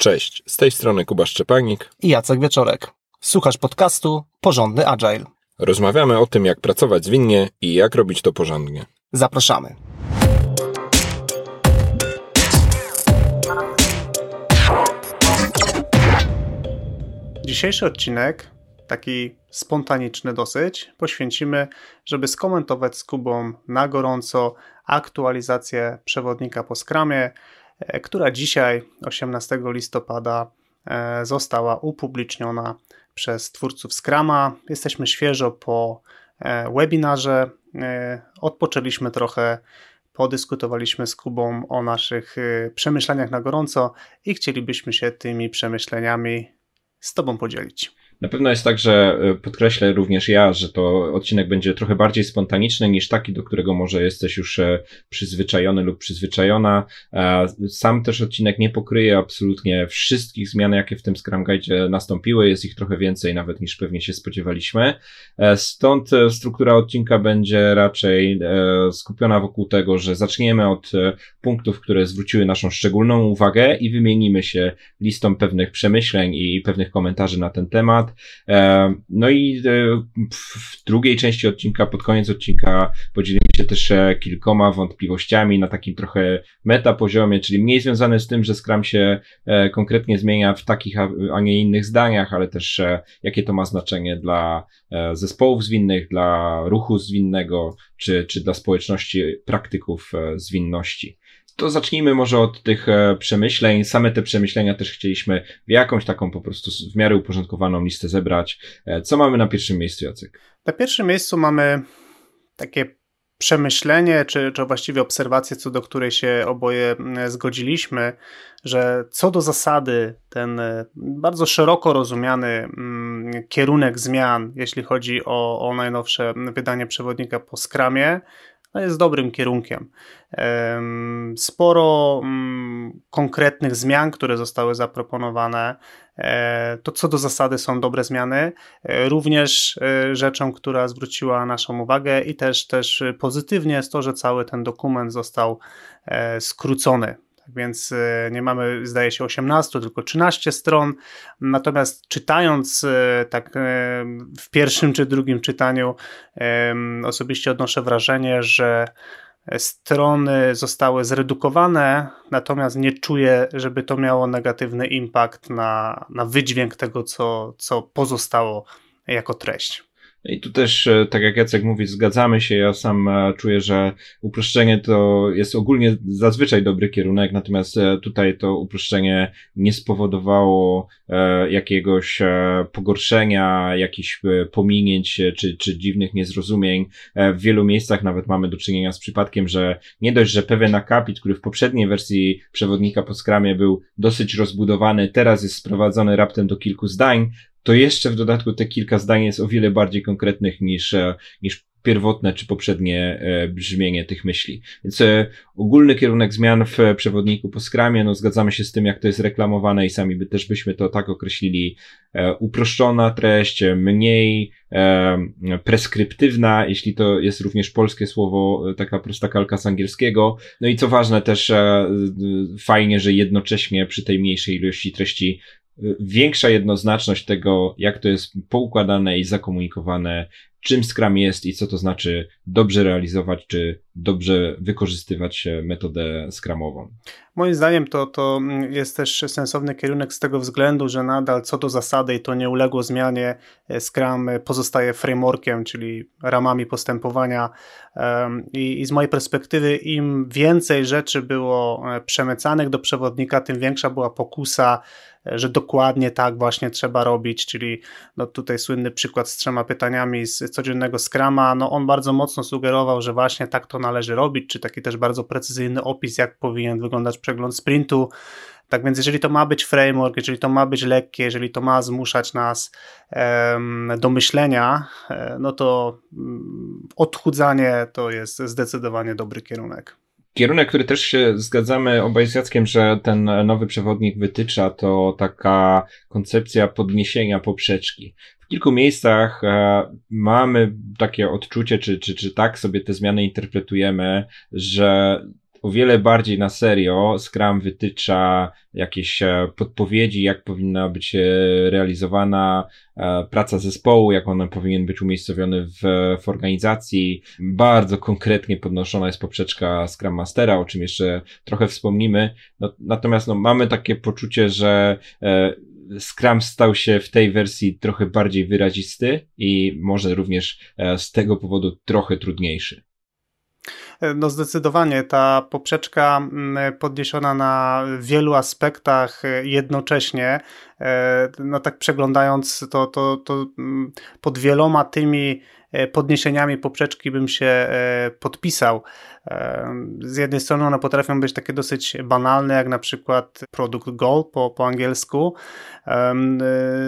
Cześć, z tej strony Kuba Szczepanik i Jacek Wieczorek. Słuchasz podcastu Porządny Agile. Rozmawiamy o tym, jak pracować zwinnie i jak robić to porządnie. Zapraszamy. Dzisiejszy odcinek, taki spontaniczny dosyć, poświęcimy, żeby skomentować z Kubą na gorąco aktualizację przewodnika po skramie, która dzisiaj, 18 listopada, e, została upubliczniona przez twórców Scrama. Jesteśmy świeżo po e, webinarze. Odpoczęliśmy trochę, podyskutowaliśmy z Kubą o naszych przemyśleniach na gorąco i chcielibyśmy się tymi przemyśleniami z Tobą podzielić. Na pewno jest tak, że e, podkreślę również ja, że to odcinek będzie trochę bardziej spontaniczny niż taki, do którego może jesteś już e, przyzwyczajony lub przyzwyczajona. Sam też odcinek nie pokryje absolutnie wszystkich zmian, jakie w tym Scrum Guide nastąpiły. Jest ich trochę więcej nawet niż pewnie się spodziewaliśmy. E, stąd struktura odcinka będzie raczej skupiona wokół tego, że zaczniemy od punktów, które zwróciły naszą szczególną uwagę i wymienimy się listą pewnych przemyśleń i pewnych komentarzy na ten temat. E, no i e, w drugiej części odcinka, pod koniec odcinka podzielimy się też e, kilkoma wątpliwościami na takim trochę meta poziomie, czyli mniej związane z tym, że Scrum się konkretnie zmienia w takich, a nie innych zdaniach, ale też jakie to ma znaczenie dla zespołów zwinnych, dla ruchu zwinnego, czy, czy dla społeczności praktyków zwinności to zacznijmy może od tych e, przemyśleń. Same te przemyślenia też chcieliśmy w jakąś taką po prostu w miarę uporządkowaną listę zebrać. E, co mamy na pierwszym miejscu, Jacek? Na pierwszym miejscu mamy takie przemyślenie, czy, czy właściwie obserwację, co do której się oboje zgodziliśmy, że co do zasady ten e, bardzo szeroko rozumiany kierunek zmian, jeśli chodzi o, o najnowsze wydanie przewodnika po skramie, no jest dobrym kierunkiem. Sporo mm, konkretnych zmian, które zostały zaproponowane, e, to co do zasady są dobre zmiany. E, również e, rzeczą, która zwróciła naszą uwagę i też, też pozytywnie jest to, że cały ten dokument został skrócony więc e, nie mamy, zdaje się, 18, tylko 13 stron. Natomiast czytając e, tak e, w pierwszym czy drugim czytaniu, osobiście odnoszę wrażenie, że strony zostały zredukowane, natomiast nie czuję, żeby to miało negatywny impact na, na wydźwięk tego, co, co pozostało jako treść. I tu też, e, tak jak Jacek mówi, zgadzamy się. Ja sam e, czuję, że uproszczenie to jest ogólnie zazwyczaj dobry kierunek, natomiast e, tutaj to uproszczenie nie spowodowało jakiegoś pogorszenia, jakichś pominięć czy, czy dziwnych niezrozumień. W wielu miejscach nawet mamy do czynienia z przypadkiem, że nie dość, że pewien akapit, który w poprzedniej wersji przewodnika po skramie był dosyć rozbudowany, teraz jest sprowadzony raptem do kilku zdań, to jeszcze w dodatku te kilka zdań jest o wiele bardziej konkretnych niż, e, niż pierwotne czy poprzednie e, brzmienie tych myśli. Więc e, ogólny kierunek zmian w przewodniku po skramie, no zgadzamy się z tym, jak to jest reklamowane i sami by też byśmy to tak określili. Uproszczona treść, mniej preskryptywna, jeśli to jest również polskie słowo, taka prosta kalka z angielskiego. No i co ważne też fajnie, że jednocześnie przy tej mniejszej ilości treści większa jednoznaczność tego, jak to jest poukładane i zakomunikowane, czym Scrum jest i co to znaczy dobrze realizować, czy dobrze wykorzystywać metodę Scrumową. Moim zdaniem to, to jest też sensowny kierunek z tego względu, że nadal co do zasady i to nie uległo zmianie, e, Scrum pozostaje frameworkiem, czyli ramami postępowania i, i z mojej perspektywy im więcej rzeczy było e, przemycanych do przewodnika, tym większa była pokusa że dokładnie tak właśnie trzeba robić, czyli no tutaj słynny przykład z trzema pytaniami z codziennego Scrama, no on bardzo mocno sugerował, że właśnie tak to należy robić, czy taki też bardzo precyzyjny opis, jak powinien wyglądać przegląd sprintu, tak więc jeżeli to ma być framework, jeżeli to ma być lekkie, jeżeli to ma zmuszać nas um, do myślenia, e, no to um, odchudzanie to jest zdecydowanie dobry kierunek. Kierunek, który też się zgadzamy obaj z Jackiem, że ten nowy przewodnik wytycza, to taka koncepcja podniesienia poprzeczki. W kilku miejscach e, mamy takie odczucie, czy, czy, czy tak sobie te zmiany interpretujemy, że o wiele bardziej na serio Scrum wytycza jakieś e, podpowiedzi, jak powinna być e, realizowana e, praca zespołu, jak on powinien być umiejscowiony w, w organizacji. Bardzo konkretnie podnoszona jest poprzeczka Scrum Mastera, o czym jeszcze trochę wspomnimy. No, natomiast no, mamy takie poczucie, że Scrum stał się w tej wersji trochę bardziej wyrazisty i może również z tego powodu trochę trudniejszy. No zdecydowanie ta poprzeczka mm, podniesiona na wielu aspektach e, jednocześnie, e, no tak przeglądając to, to, to mm, pod wieloma tymi e, podniesieniami poprzeczki bym się podpisał. Z jednej strony one potrafią być takie dosyć banalne, jak na przykład produkt goal po, po angielsku.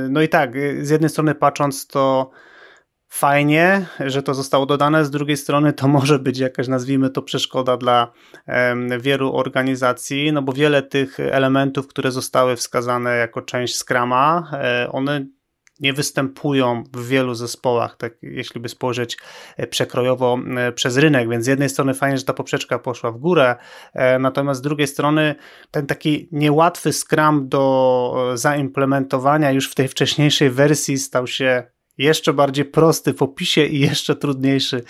No i tak, z jednej strony patrząc to fajnie, że to zostało dodane, z drugiej strony to może być jakaś, nazwijmy to, przeszkoda dla wielu organizacji, no bo wiele tych elementów, które zostały wskazane jako część Scrama, e, one nie występują w wielu zespołach, tak jeśli by spojrzeć e, przekrojowo e, przez rynek, więc z jednej strony fajnie, że ta poprzeczka poszła w górę, natomiast z drugiej strony ten taki niełatwy Scrum do zaimplementowania już w tej wcześniejszej wersji stał się jeszcze bardziej prosty w opisie i jeszcze trudniejszy e,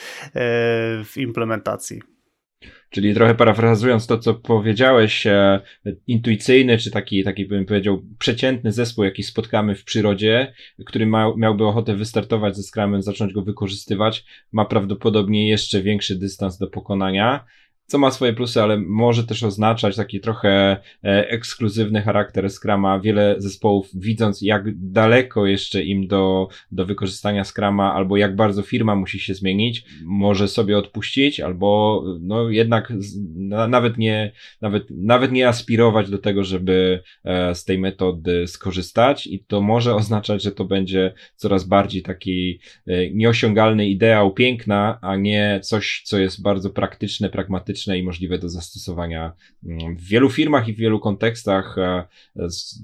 w implementacji. Czyli trochę parafrazując to, co powiedziałeś, e, intuicyjny, czy taki, taki bym powiedział, przeciętny zespół, jaki spotkamy w przyrodzie, który ma, miałby ochotę wystartować ze Scrumem, zacząć go wykorzystywać, ma prawdopodobnie jeszcze większy dystans do pokonania co ma swoje plusy, ale może też oznaczać taki trochę e, ekskluzywny charakter Scrama. Wiele zespołów, widząc jak daleko jeszcze im do, do wykorzystania Scrama, albo jak bardzo firma musi się zmienić, może sobie odpuścić, albo no jednak na, nawet nie, nawet, nawet nie aspirować do tego, żeby e, z tej metody skorzystać i to może oznaczać, że to będzie coraz bardziej taki e, nieosiągalny ideał piękna, a nie coś, co jest bardzo praktyczne, pragmatyczne i możliwe do zastosowania mm, w wielu firmach i w wielu kontekstach, e,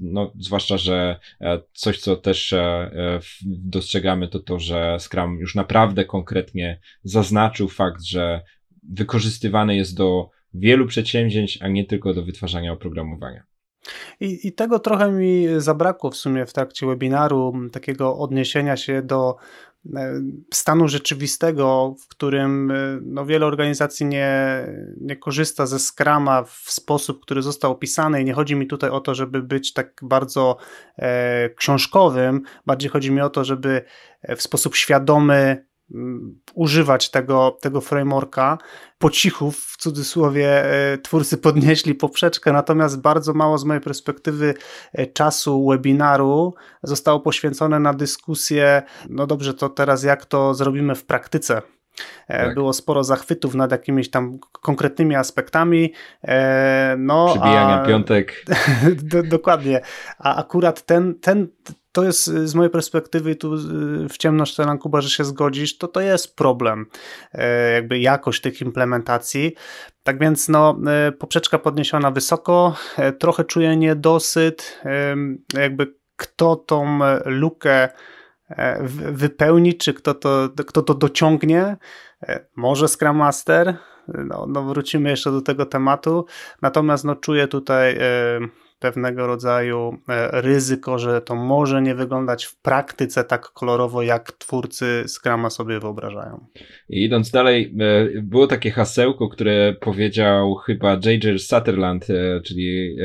no, zwłaszcza, że e, coś, co też e, dostrzegamy, to to, że Scrum już naprawdę konkretnie zaznaczył fakt, że wykorzystywany jest do wielu przedsięwzięć, a nie tylko do wytwarzania oprogramowania. I, I, tego trochę mi zabrakło w sumie w trakcie webinaru, takiego odniesienia się do stanu rzeczywistego, w którym e, no, wiele organizacji nie, nie korzysta ze Scrama w sposób, który został opisany. I nie chodzi mi tutaj o to, żeby być tak bardzo e, książkowym, bardziej chodzi mi o to, żeby e, w sposób świadomy używać tego, tego frameworka. Po cichu, w cudzysłowie, e, twórcy podnieśli poprzeczkę, natomiast bardzo mało z mojej perspektywy e, czasu webinaru zostało poświęcone na dyskusję, no dobrze, to teraz jak to zrobimy w praktyce. E, tak. Było sporo zachwytów nad jakimiś tam konkretnymi aspektami. No, Przybijania a... piątek. Dokładnie. A akurat ten, ten, to jest z mojej perspektywy, tu w ciemność Telan Kuba, że się zgodzisz, to to jest problem, e, jakby jakość tych implementacji. Tak więc no, e, poprzeczka podniesiona wysoko, e, trochę czuję niedosyt, jakby kto tą lukę wypełni, czy kto to, kto to dociągnie. Może Scrum Master, no, no wrócimy jeszcze do tego tematu, natomiast no czuję tutaj pewnego rodzaju e, ryzyko, że to może nie wyglądać w praktyce tak kolorowo, jak twórcy Scrama sobie wyobrażają. I idąc dalej, e, było takie hasełko, które powiedział chyba J.J. Sutherland, e, czyli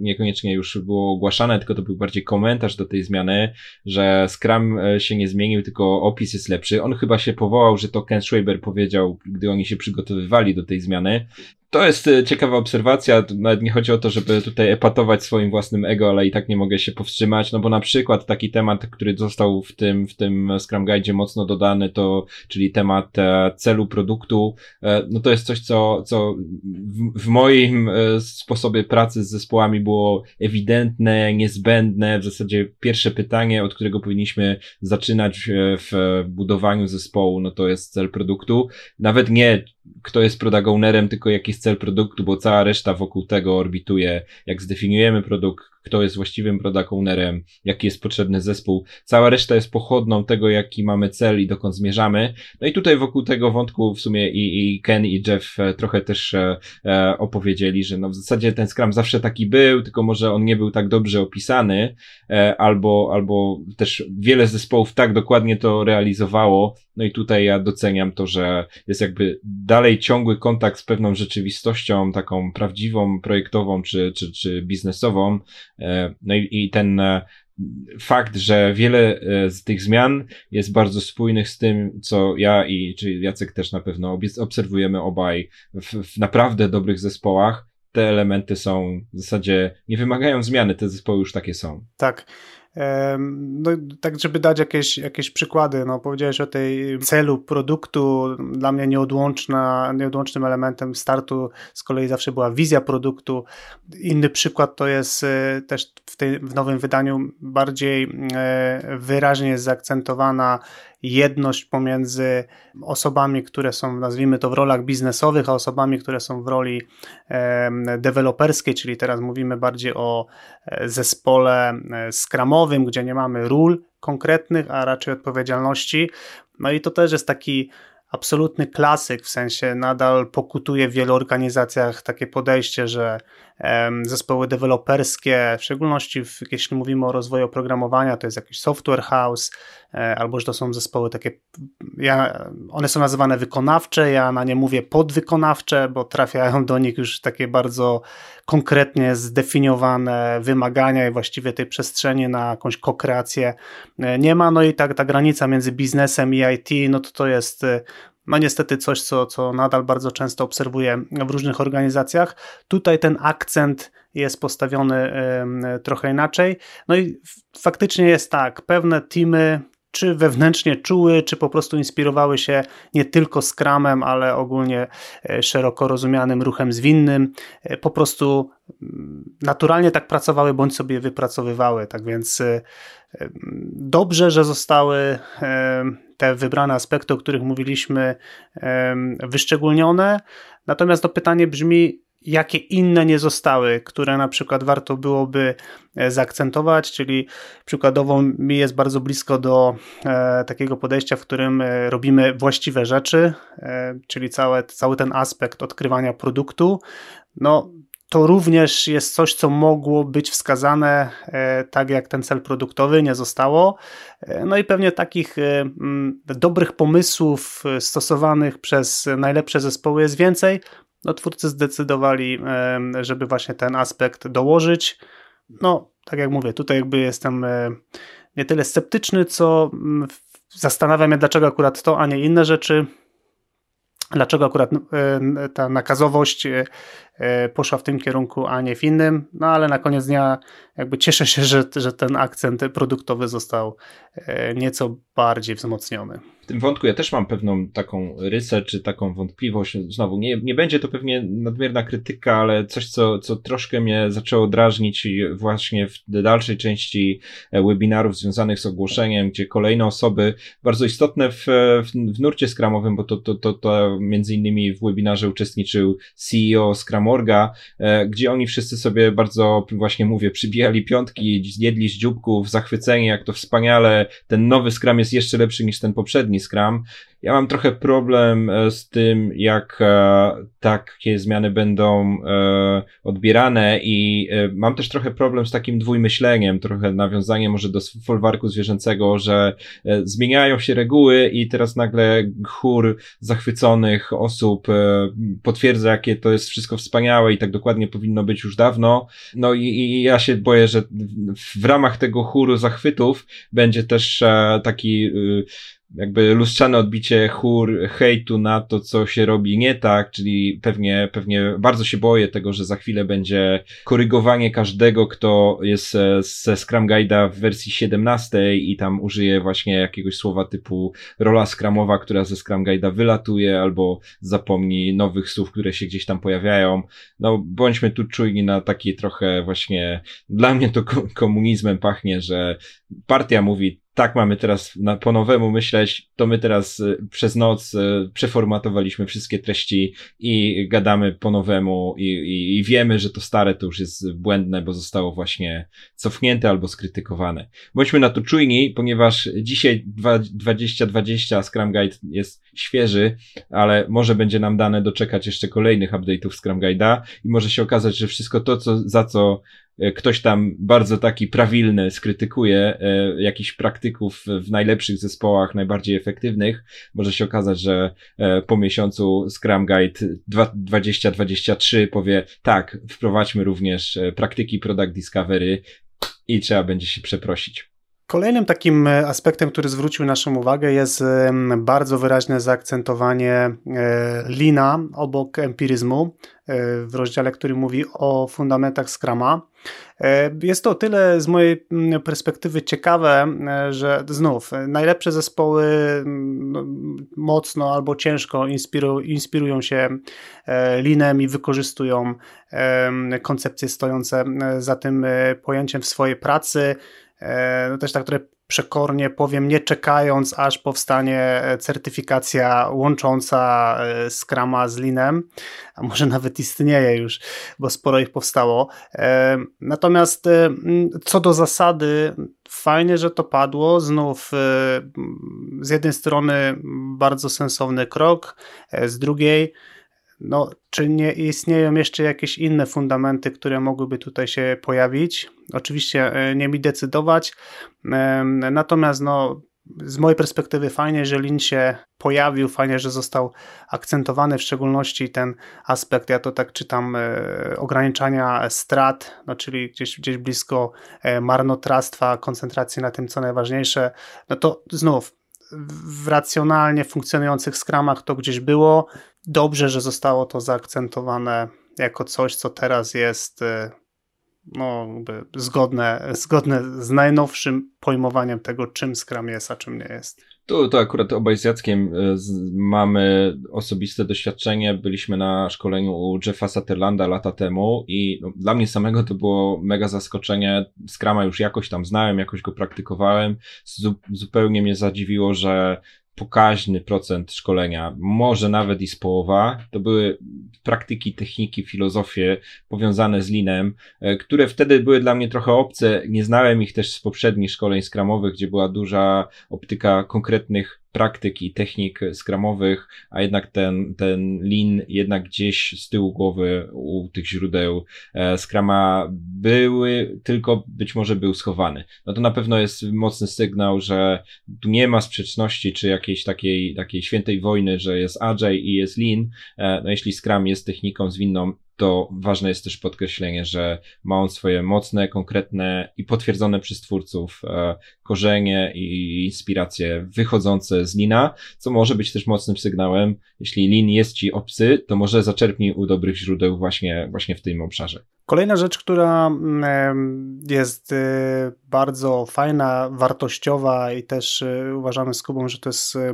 niekoniecznie już było ogłaszane, tylko to był bardziej komentarz do tej zmiany, że Scrum się nie zmienił, tylko opis jest lepszy. On chyba się powołał, że to Ken Schwaber powiedział, gdy oni się przygotowywali do tej zmiany. To jest e, ciekawa obserwacja. Nawet nie chodzi o to, żeby tutaj epatować swoim własnym ego, ale i tak nie mogę się powstrzymać, no bo na przykład taki temat, który został w tym, w tym Scrum Guide mocno dodany, to, czyli temat e, celu produktu, e, no to jest coś, co, co w, w moim sposobie pracy z zespołami było ewidentne, niezbędne. W zasadzie pierwsze pytanie, od którego powinniśmy zaczynać w budowaniu zespołu, no to jest cel produktu. Nawet nie kto jest product ownerem, tylko jaki jest cel produktu, bo cała reszta wokół tego orbituje, jak zdefiniujemy produkt, kto jest właściwym product ownerem, jaki jest potrzebny zespół. Cała reszta jest pochodną tego, jaki mamy cel i dokąd zmierzamy. No i tutaj wokół tego wątku w sumie i, i Ken i Jeff e, trochę też e, e, opowiedzieli, że no w zasadzie ten Scrum zawsze taki był, tylko może on nie był tak dobrze opisany, e, albo, albo też wiele zespołów tak dokładnie to realizowało. No i tutaj ja doceniam to, że jest jakby dalej ciągły kontakt z pewną rzeczywistością, taką prawdziwą, projektową czy, czy, czy biznesową. E, no i, i ten e, fakt, że wiele e, z tych zmian jest bardzo spójnych z tym, co ja i czy Jacek też na pewno obserwujemy obaj w, w naprawdę dobrych zespołach. Te elementy są w zasadzie nie wymagają zmiany, te zespoły już takie są. Tak. No, tak, żeby dać jakieś, jakieś przykłady, no, powiedziałeś o tej celu produktu. Dla mnie nieodłączna, nieodłącznym elementem startu z kolei zawsze była wizja produktu. Inny przykład to jest e, też w, tej, w nowym wydaniu bardziej e, wyraźnie zaakcentowana jedność pomiędzy osobami, które są, nazwijmy to, w rolach biznesowych, a osobami, które są w roli deweloperskiej, czyli teraz mówimy bardziej o e, zespole e, skramowym, gdzie nie mamy ról konkretnych, a raczej odpowiedzialności. No i to też jest taki absolutny klasyk, w sensie nadal pokutuje w wielu organizacjach takie podejście, że zespoły deweloperskie, w szczególności w, jeśli mówimy o rozwoju oprogramowania, to jest jakiś software house, e, albo że to są zespoły takie, ja, one są nazywane wykonawcze, ja na nie mówię podwykonawcze, bo trafiają do nich już takie bardzo konkretnie zdefiniowane wymagania i właściwie tej przestrzeni na jakąś kokreację e, nie ma, no i tak ta granica między biznesem i IT, no to to jest e, no niestety coś, co, co nadal bardzo często obserwuję w różnych organizacjach. Tutaj ten akcent jest postawiony trochę inaczej. No i faktycznie jest tak, pewne teamy czy wewnętrznie czuły, czy po prostu inspirowały się nie tylko Scrumem, ale ogólnie e, szeroko rozumianym ruchem zwinnym. E, po prostu mm, naturalnie tak pracowały, bądź sobie wypracowywały. Tak więc e, dobrze, że zostały te wybrane aspekty, o których mówiliśmy, wyszczególnione. Natomiast to pytanie brzmi, jakie inne nie zostały, które na przykład warto byłoby e, zaakcentować, czyli przykładowo mi jest bardzo blisko do e, takiego podejścia, w którym e, robimy właściwe rzeczy, e, czyli cały, cały ten aspekt odkrywania produktu. No, to również jest coś, co mogło być wskazane, e, tak jak ten cel produktowy nie zostało. E, no i pewnie takich dobrych pomysłów stosowanych przez najlepsze zespoły jest więcej. No, twórcy zdecydowali, żeby właśnie ten aspekt dołożyć. No, tak jak mówię, tutaj jakby jestem nie tyle sceptyczny, co zastanawiam się, dlaczego akurat to, a nie inne rzeczy. Dlaczego akurat ta nakazowość E, poszła w tym kierunku, a nie w innym, no ale na koniec dnia jakby cieszę się, że, że ten akcent produktowy został e, nieco bardziej wzmocniony. W tym wątku ja też mam pewną taką rysę, czy taką wątpliwość. Znowu, nie, nie będzie to pewnie nadmierna krytyka, ale coś, co, co troszkę mnie zaczęło drażnić właśnie w dalszej części e, webinarów związanych z ogłoszeniem, gdzie kolejne osoby, bardzo istotne w, w, w nurcie skramowym, bo to, to, to, to między innymi w webinarze uczestniczył CEO Scrum Morga, e, gdzie oni wszyscy sobie bardzo, właśnie mówię, przybijali piątki, jedli z dzióbków, zachwyceni, jak to wspaniale, ten nowy Scrum jest jeszcze lepszy niż ten poprzedni Scrum. Ja mam trochę problem e, z tym, jak e, takie zmiany będą e, odbierane i mam też trochę problem z takim dwójmyśleniem, trochę nawiązanie może do folwarku zwierzęcego, że zmieniają się reguły i teraz nagle chór zachwyconych osób potwierdza, jakie to jest wszystko wspaniałe i tak dokładnie powinno być już dawno. No i, i ja się boję, że w ramach tego chóru zachwytów będzie też taki y, jakby lustrzane odbicie chór hejtu na to, co się robi nie tak, czyli pewnie, pewnie bardzo się boję tego, że za chwilę będzie korygowanie każdego, kto jest ze Scrum Guide'a w wersji 17 i tam użyje właśnie jakiegoś słowa typu rola Scrumowa, która ze Scrum Guide'a wylatuje, albo zapomni nowych słów, które się gdzieś tam pojawiają. No, bądźmy tu czujni na taki trochę właśnie, dla mnie to komunizmem pachnie, że partia mówi tak mamy teraz na, po nowemu myśleć, to my teraz y, przez noc y, przeformatowaliśmy wszystkie treści i gadamy po nowemu i, i, i, wiemy, że to stare to już jest błędne, bo zostało właśnie cofnięte albo skrytykowane. Bądźmy na to czujni, ponieważ dzisiaj 2020 Scrum Guide jest świeży, ale może będzie nam dane doczekać jeszcze kolejnych update'ów Scrum Guide'a i może się okazać, że wszystko to, co, za co ktoś tam bardzo taki prawilny skrytykuje e, jakichś praktyków w najlepszych zespołach, najbardziej efektywnych, może się okazać, że e, po miesiącu Scrum Guide 2023 powie tak, wprowadźmy również praktyki Product Discovery i trzeba będzie się przeprosić. Kolejnym takim aspektem, który zwrócił naszą uwagę, jest bardzo wyraźne zaakcentowanie lina obok empiryzmu w rozdziale, który mówi o fundamentach Scrama. E, jest to tyle z mojej mm, perspektywy ciekawe, e, że znów najlepsze zespoły mm, no, mocno albo ciężko inspiru, inspirują się e, linem i wykorzystują koncepcje stojące za tym pojęciem w swojej pracy. No też tak trochę przekornie powiem, nie czekając aż powstanie certyfikacja łącząca Scrama z Linem, a może nawet istnieje już, bo sporo ich powstało. Natomiast e, co do zasady, fajnie, że to padło. Znów e, z jednej strony bardzo sensowny krok, e, z drugiej no, czy nie istnieją jeszcze jakieś inne fundamenty, które mogłyby tutaj się pojawić? Oczywiście nie mi decydować, natomiast no, z mojej perspektywy fajnie, że Lin się pojawił, fajnie, że został akcentowany, w szczególności ten aspekt, ja to tak czytam, e, ograniczania strat, no czyli gdzieś, gdzieś blisko e, marnotrawstwa, koncentracji na tym, co najważniejsze, no to znów w racjonalnie funkcjonujących skramach to gdzieś było. Dobrze, że zostało to zaakcentowane jako coś, co teraz jest e, no, zgodne, zgodne z najnowszym pojmowaniem tego, czym Scrum jest, a czym nie jest. Tu to akurat obaj z Jackiem e, mamy osobiste doświadczenie. Byliśmy na szkoleniu u Jeffa Sutherlanda lata temu i no, dla mnie samego to było mega zaskoczenie. Scrama już jakoś tam znałem, jakoś go praktykowałem. zupełnie mnie zadziwiło, że pokaźny procent szkolenia, może nawet i z połowa, to były praktyki, techniki, filozofie powiązane z linem, e, które wtedy były dla mnie trochę obce. Nie znałem ich też z poprzednich szkoleń skramowych, gdzie była duża optyka konkretnych praktyk i technik skramowych, a jednak ten, ten lin jednak gdzieś z tyłu głowy u tych źródeł e, skrama były, tylko być może był schowany. No to na pewno jest mocny sygnał, że tu nie ma sprzeczności, czy jakiejś takiej, takiej świętej wojny, że jest agile i jest lean. E, no jeśli Scrum jest techniką zwinną, to ważne jest też podkreślenie, że ma on swoje mocne, konkretne i potwierdzone przez twórców e, korzenie i inspiracje wychodzące z Lina, co może być też mocnym sygnałem. Jeśli Lin jest ci obcy, to może zaczerpnij u dobrych źródeł właśnie, właśnie w tym obszarze. Kolejna rzecz, która mm, jest y, bardzo fajna, wartościowa i też y, uważamy z Kubą, że to jest y,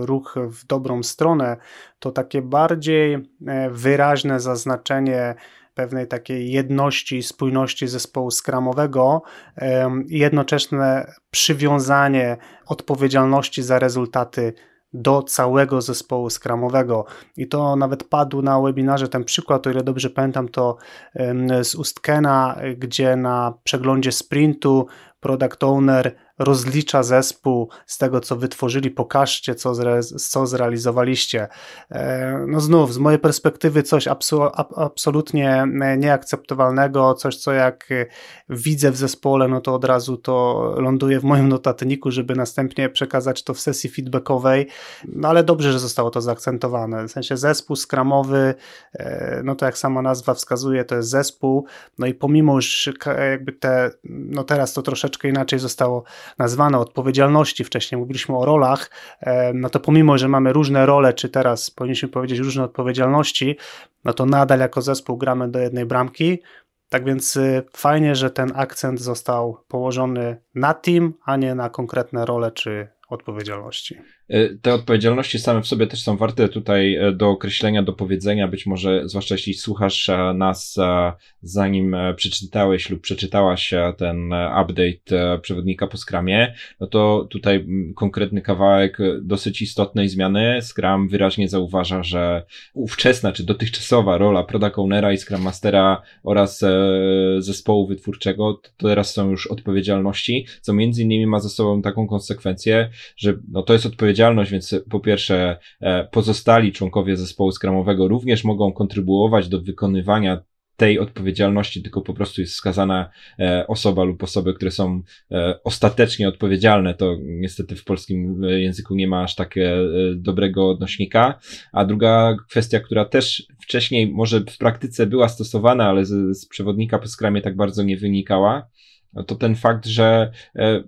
ruch w dobrą stronę, to takie bardziej e, wyraźne zaznaczenie pewnej takiej jedności, spójności zespołu skramowego i jednoczesne przywiązanie odpowiedzialności za rezultaty do całego zespołu skramowego. I to nawet padł na webinarze ten przykład, o ile dobrze pamiętam, to z ust Kena, gdzie na przeglądzie sprintu product owner rozlicza zespół z tego, co wytworzyli, pokażcie, co, zre, co zrealizowaliście. E, no znów, z mojej perspektywy coś absolutnie nieakceptowalnego, coś, co jak widzę w zespole, no to od razu to ląduje w moim notatniku, żeby następnie przekazać to w sesji feedbackowej, no ale dobrze, że zostało to zaakcentowane. W sensie zespół skramowy, e, no to jak sama nazwa wskazuje, to jest zespół, no i pomimo już jakby te, no teraz to troszeczkę inaczej zostało nazwane odpowiedzialności, wcześniej mówiliśmy o rolach, no to pomimo, że mamy różne role, czy teraz powinniśmy powiedzieć różne odpowiedzialności, no to nadal jako zespół gramy do jednej bramki, tak więc y, fajnie, że ten akcent został położony na team, a nie na konkretne role czy odpowiedzialności. E, te odpowiedzialności same w sobie też są warte tutaj e, do określenia, do powiedzenia, być może, zwłaszcza jeśli słuchasz e, nas, zanim przeczytałeś lub przeczytałaś ten update przewodnika po Scrumie, no to tutaj konkretny kawałek dosyć istotnej zmiany. Scrum wyraźnie zauważa, że ówczesna czy dotychczasowa rola Product Ownera i Scrum Mastera oraz zespołu wytwórczego to teraz są już odpowiedzialności, co między innymi ma za sobą taką konsekwencję, że no to jest odpowiedzialność, więc po pierwsze e, pozostali członkowie zespołu skramowego również mogą kontrybuować do wykonywania tej odpowiedzialności, tylko po prostu jest wskazana e, osoba lub osoby, które są e, ostatecznie odpowiedzialne. To niestety w polskim języku nie ma aż tak dobrego odnośnika. A druga kwestia, która też wcześniej może w praktyce była stosowana, ale z, z przewodnika po skramie tak bardzo nie wynikała, to ten fakt, że e,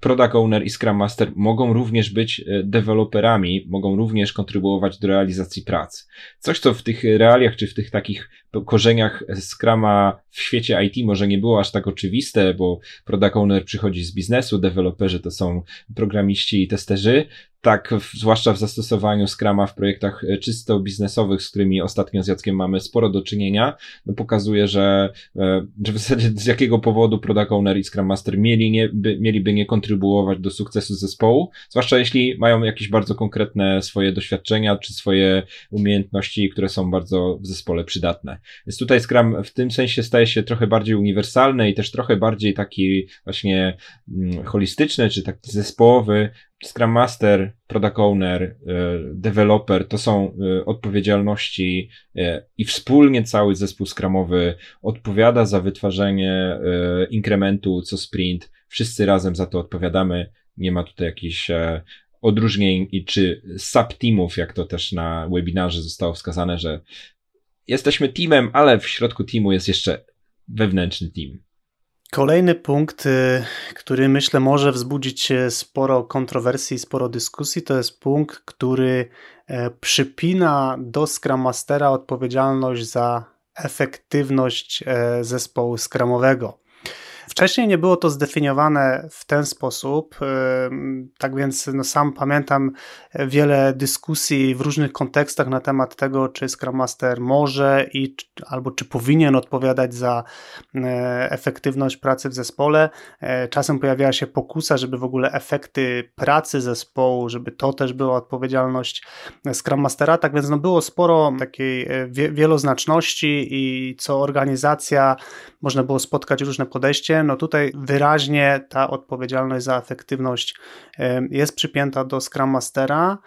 Product Owner i Scrum Master mogą również być e, deweloperami, mogą również kontrybuować do realizacji prac. Coś, co w tych realiach, czy w tych takich korzeniach Scrama w świecie IT może nie było aż tak oczywiste, bo Product Owner przychodzi z biznesu, deweloperzy to są programiści i testerzy, tak, zwłaszcza w zastosowaniu Scrama w projektach e, czysto biznesowych, z którymi ostatnio z Jackiem mamy sporo do czynienia, no pokazuje, że, e, że w zasadzie z jakiego powodu Product Owner i Scrum Master mieli nie, by, mieliby nie kontrybuować do sukcesu zespołu, zwłaszcza jeśli mają jakieś bardzo konkretne swoje doświadczenia, czy swoje umiejętności, które są bardzo w zespole przydatne. Więc tutaj Scrum w tym sensie staje się trochę bardziej uniwersalny i też trochę bardziej taki właśnie mm, holistyczny, czy taki zespołowy, Scrum Master, Product Owner, e, Developer to są e, odpowiedzialności e, i wspólnie cały zespół Scrumowy odpowiada za wytwarzanie inkrementu co sprint. Wszyscy razem za to odpowiadamy. Nie ma tutaj jakichś odróżnień i czy subteamów, jak to też na webinarze zostało wskazane, że jesteśmy teamem, ale w środku teamu jest jeszcze wewnętrzny team. Kolejny punkt, y, który myślę może wzbudzić sporo kontrowersji, sporo dyskusji, to jest punkt, który e, przypina do Scrum Mastera odpowiedzialność za efektywność e, zespołu skramowego. Wcześniej nie było to zdefiniowane w ten sposób, tak więc no sam pamiętam wiele dyskusji w różnych kontekstach na temat tego, czy Scrum Master może i albo czy powinien odpowiadać za e, efektywność pracy w zespole. E, czasem pojawiała się pokusa, żeby w ogóle efekty pracy zespołu, żeby to też była odpowiedzialność Scrum Mastera, tak więc no było sporo takiej e, wieloznaczności i co organizacja można było spotkać różne podejście no tutaj wyraźnie ta odpowiedzialność za efektywność jest przypięta do Scrum Mastera.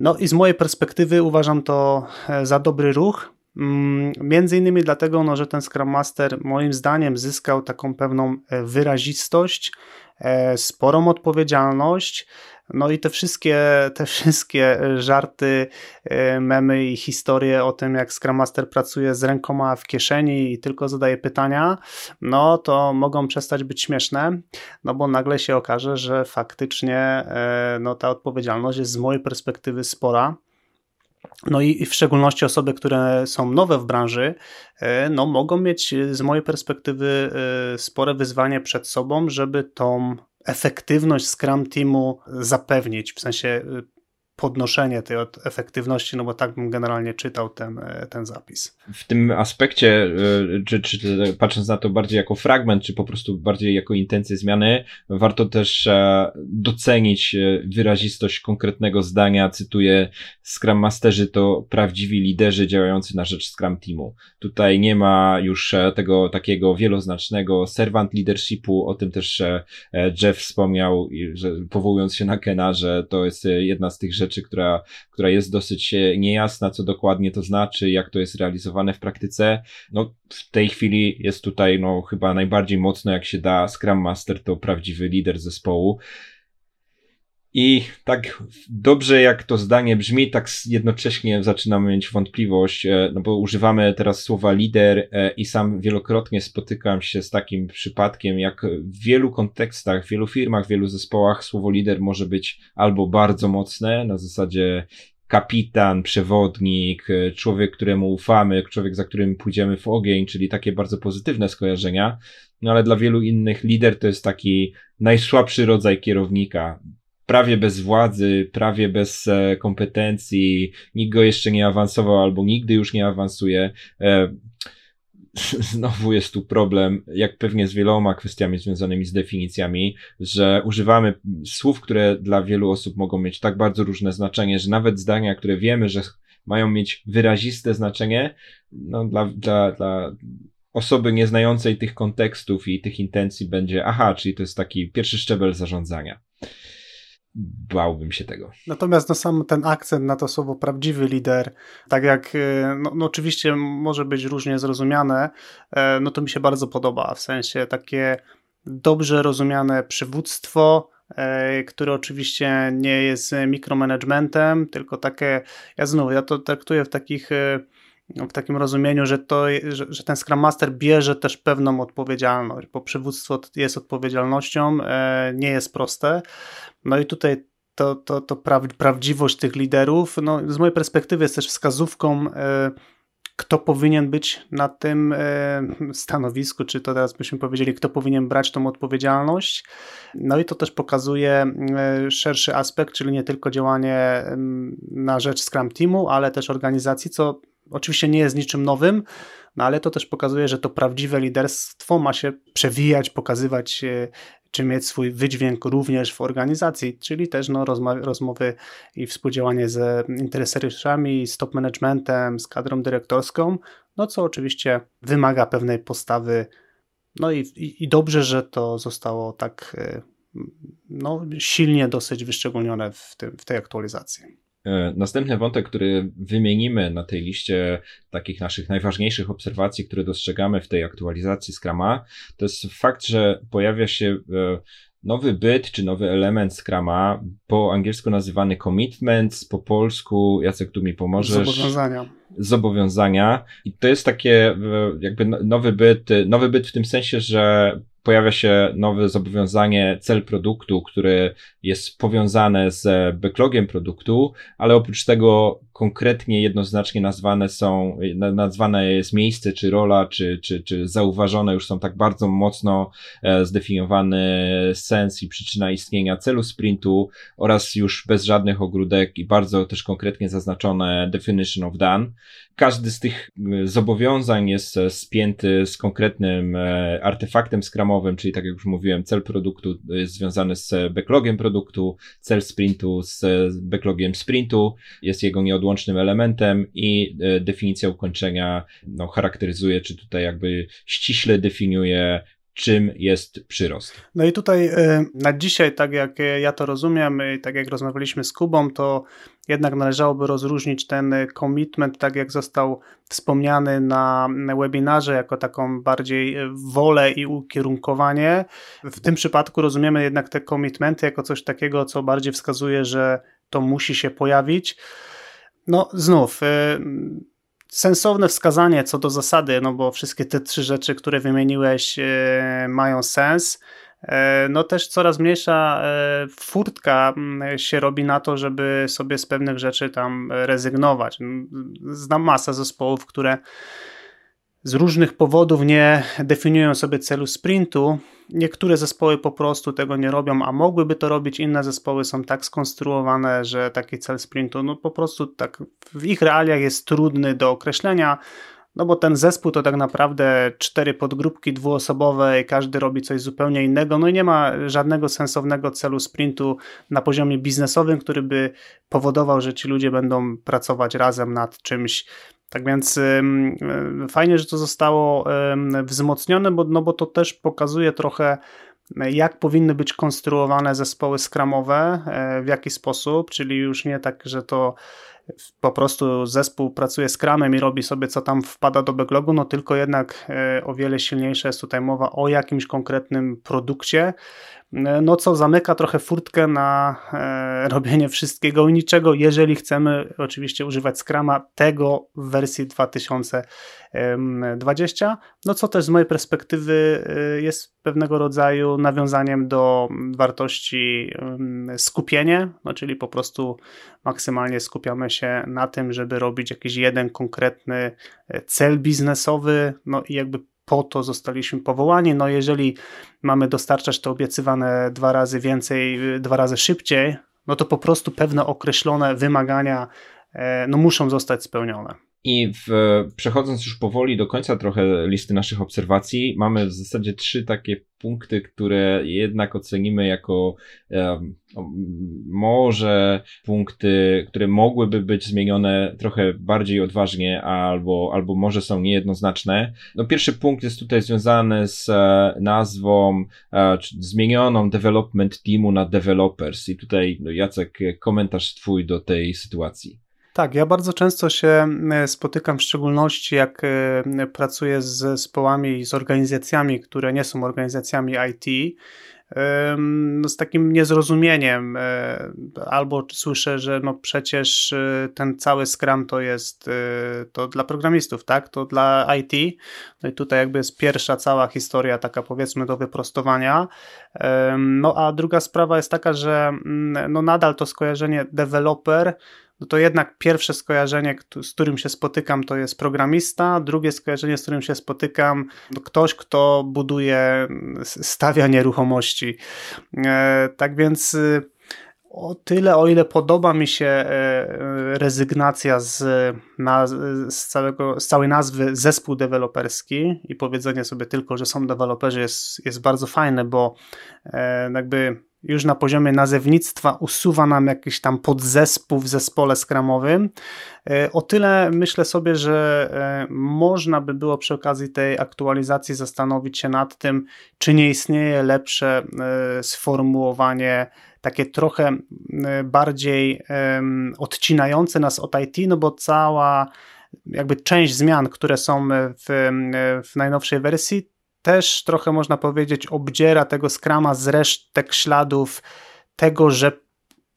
No i z mojej perspektywy uważam to e, za dobry ruch. Mm, między innymi dlatego, no, że ten Scrum Master moim zdaniem zyskał taką pewną e, wyrazistość, e, sporą odpowiedzialność, no i te wszystkie, te wszystkie żarty, e, memy i historie o tym, jak Scrum Master pracuje z rękoma w kieszeni i tylko zadaje pytania, no to mogą przestać być śmieszne, no bo nagle się okaże, że faktycznie e, no, ta odpowiedzialność jest z mojej perspektywy spora. No i w szczególności osoby, które są nowe w branży, e, no mogą mieć z mojej perspektywy spore wyzwanie przed sobą, żeby tą efektywność Scrum Teamu zapewnić, w sensie y, podnoszenie tej efektywności, no bo tak bym generalnie czytał ten, e, ten zapis. W tym aspekcie, e, czy, czy, patrząc na to bardziej jako fragment, czy po prostu bardziej jako intencję zmiany, warto też e, docenić wyrazistość konkretnego zdania. Cytuję, Scrum Masterzy to prawdziwi liderzy działający na rzecz Scrum Teamu. Tutaj nie ma już tego takiego wieloznacznego servant leadershipu, o tym też Jeff wspomniał, że powołując się na Kena, że to jest jedna z tych rzeczy, rzeczy, która, która jest dosyć e, niejasna, co dokładnie to znaczy, jak to jest realizowane w praktyce. No, w tej chwili jest tutaj, no, chyba najbardziej mocno, jak się da, Scrum Master to prawdziwy lider zespołu. I tak dobrze jak to zdanie brzmi, tak jednocześnie zaczynamy mieć wątpliwość, e, no bo używamy teraz słowa lider e, i sam wielokrotnie spotykam się z takim przypadkiem, jak w wielu kontekstach, w wielu firmach, w wielu zespołach słowo lider może być albo bardzo mocne, na zasadzie kapitan, przewodnik, e, człowiek, któremu ufamy, człowiek, za którym pójdziemy w ogień, czyli takie bardzo pozytywne skojarzenia. No ale dla wielu innych lider to jest taki najsłabszy rodzaj kierownika, prawie bez władzy, prawie bez e, kompetencji, nikt go jeszcze nie awansował albo nigdy już nie awansuje. E, znowu jest tu problem, jak pewnie z wieloma kwestiami związanymi z definicjami, że używamy słów, które dla wielu osób mogą mieć tak bardzo różne znaczenie, że nawet zdania, które wiemy, że mają mieć wyraziste znaczenie, no dla, dla, dla osoby nieznającej tych kontekstów i tych intencji będzie, aha, czyli to jest taki pierwszy szczebel zarządzania bałbym się tego. Natomiast no, sam ten akcent na to słowo prawdziwy lider, tak jak e, no, no, oczywiście może być różnie zrozumiane, e, no to mi się bardzo podoba, w sensie takie dobrze rozumiane przywództwo, e, które oczywiście nie jest mikromanagementem, tylko takie, ja znowu, ja to traktuję w takich w takim rozumieniu, że, to, że, że, ten Scrum Master bierze też pewną odpowiedzialność, bo przywództwo jest odpowiedzialnością, nie jest proste. No i tutaj to, to, to prawdziwość tych liderów, no, z mojej perspektywy jest też wskazówką, e, kto powinien być na tym e, stanowisku, czy to teraz byśmy powiedzieli, kto powinien brać tą odpowiedzialność. No i to też pokazuje e, szerszy aspekt, czyli nie tylko działanie na rzecz Scrum Teamu, ale też organizacji, co oczywiście nie jest niczym nowym, no ale to też pokazuje, że to prawdziwe liderstwo ma się przewijać, pokazywać czy mieć swój wydźwięk również w organizacji, czyli też no, rozmowy i współdziałanie z interesariuszami, z top managementem, z kadrą dyrektorską, no co oczywiście wymaga pewnej postawy. No i, i, i dobrze, że to zostało tak e, no, silnie dosyć wyszczególnione w, tym, w tej aktualizacji. E, następny wątek, który wymienimy na tej liście takich naszych najważniejszych obserwacji, które dostrzegamy w tej aktualizacji Scrama, to jest fakt, że pojawia się e, nowy byt czy nowy element Scrama, po angielsku nazywany commitments, po polsku, Jacek tu mi pomożesz. Zobowiązania. Zobowiązania. I to jest takie e, jakby no, nowy byt, nowy byt w tym sensie, że pojawia się nowe zobowiązanie, cel produktu, który jest powiązane z backlogiem produktu, ale oprócz tego konkretnie jednoznacznie nazwane są, nazwane jest miejsce, czy rola, czy, czy, czy zauważone już są tak bardzo mocno e, zdefiniowany sens i przyczyna istnienia celu sprintu oraz już bez żadnych ogródek i bardzo też konkretnie zaznaczone definition of done. Każdy z tych e, zobowiązań jest e, spięty z konkretnym artefaktem skramowym, czyli tak jak już mówiłem, cel produktu jest związany z backlogiem produktu, cel sprintu z backlogiem sprintu, jest jego nieodłączny wyłącznym elementem i e, definicja ukończenia no, charakteryzuje, czy tutaj jakby ściśle definiuje czym jest przyrost. No i tutaj e, na dzisiaj, tak jak ja to rozumiem, tak jak rozmawialiśmy z Kubą, to jednak należałoby rozróżnić ten commitment, tak jak został wspomniany na webinarze, jako taką bardziej wolę i ukierunkowanie. W tym przypadku rozumiemy jednak te commitmenty jako coś takiego, co bardziej wskazuje, że to musi się pojawić. No znów, y, sensowne wskazanie co do zasady, no bo wszystkie te trzy rzeczy, które wymieniłeś y, mają sens. Y, no też coraz mniejsza furtka mm, się robi na to, żeby sobie z pewnych rzeczy tam rezygnować. Znam masę zespołów, które z różnych powodów nie definiują sobie celu sprintu. Niektóre zespoły po prostu tego nie robią, a mogłyby to robić. Inne zespoły są tak skonstruowane, że taki cel sprintu no po prostu tak w ich realiach jest trudny do określenia. No bo ten zespół to tak naprawdę cztery podgrupki dwuosobowe każdy robi coś zupełnie innego. No i nie ma żadnego sensownego celu sprintu na poziomie biznesowym, który by powodował, że ci ludzie będą pracować razem nad czymś tak więc fajnie, że to zostało wzmocnione, bo, no bo to też pokazuje trochę, jak powinny być konstruowane zespoły skramowe, e, w jaki sposób, czyli już nie tak, że to po prostu zespół pracuje z kramem i robi sobie co tam wpada do backlogu, no tylko jednak e, o wiele silniejsza jest tutaj mowa o jakimś konkretnym produkcie, no co zamyka trochę furtkę na e, robienie wszystkiego i niczego, jeżeli chcemy oczywiście używać Scrama tego w wersji 2020, no co też z mojej perspektywy e, jest pewnego rodzaju nawiązaniem do wartości skupienie, no czyli po prostu maksymalnie skupiamy się na tym, żeby robić jakiś jeden konkretny cel biznesowy, no i jakby po to zostaliśmy powołani. No jeżeli mamy dostarczać to obiecywane dwa razy więcej, dwa razy szybciej, no to po prostu pewne określone wymagania e, no, muszą zostać spełnione. I w, przechodząc już powoli do końca trochę listy naszych obserwacji, mamy w zasadzie trzy takie punkty, które jednak ocenimy jako może punkty, które mogłyby być zmienione trochę bardziej odważnie, albo, albo może są niejednoznaczne. No, pierwszy punkt jest tutaj związany z e, nazwą e, zmienioną development teamu na developers. I tutaj, no, Jacek, komentarz twój do tej sytuacji. Tak, ja bardzo często się e, spotykam, w szczególności jak e, pracuję z zespołami i z organizacjami, które nie są organizacjami IT, no z takim niezrozumieniem, e, albo słyszę, że no przecież ten cały Scrum to jest to dla programistów, tak? To dla IT. No i tutaj jakby jest pierwsza cała historia taka powiedzmy do wyprostowania. No a druga sprawa jest taka, że mm, no nadal to skojarzenie developer no to jednak pierwsze skojarzenie, z którym się spotykam, to jest programista, drugie skojarzenie, z którym się spotykam, to ktoś, kto buduje, stawia nieruchomości. E, tak więc y, o tyle, o ile podoba mi się e, rezygnacja z, na, z, całego, z całej nazwy zespół deweloperski i powiedzenie sobie tylko, że są deweloperzy jest, jest bardzo fajne, bo e, jakby już na poziomie nazewnictwa usuwa nam jakiś tam podzespół w zespole skramowym. E, o tyle myślę sobie, że e, można by było przy okazji tej aktualizacji zastanowić się nad tym, czy nie istnieje lepsze e, sformułowanie takie trochę bardziej odcinające nas od IT, no bo cała jakby część zmian, które są w, w najnowszej wersji, też trochę można powiedzieć obdziera tego skrama z resztek śladów tego, że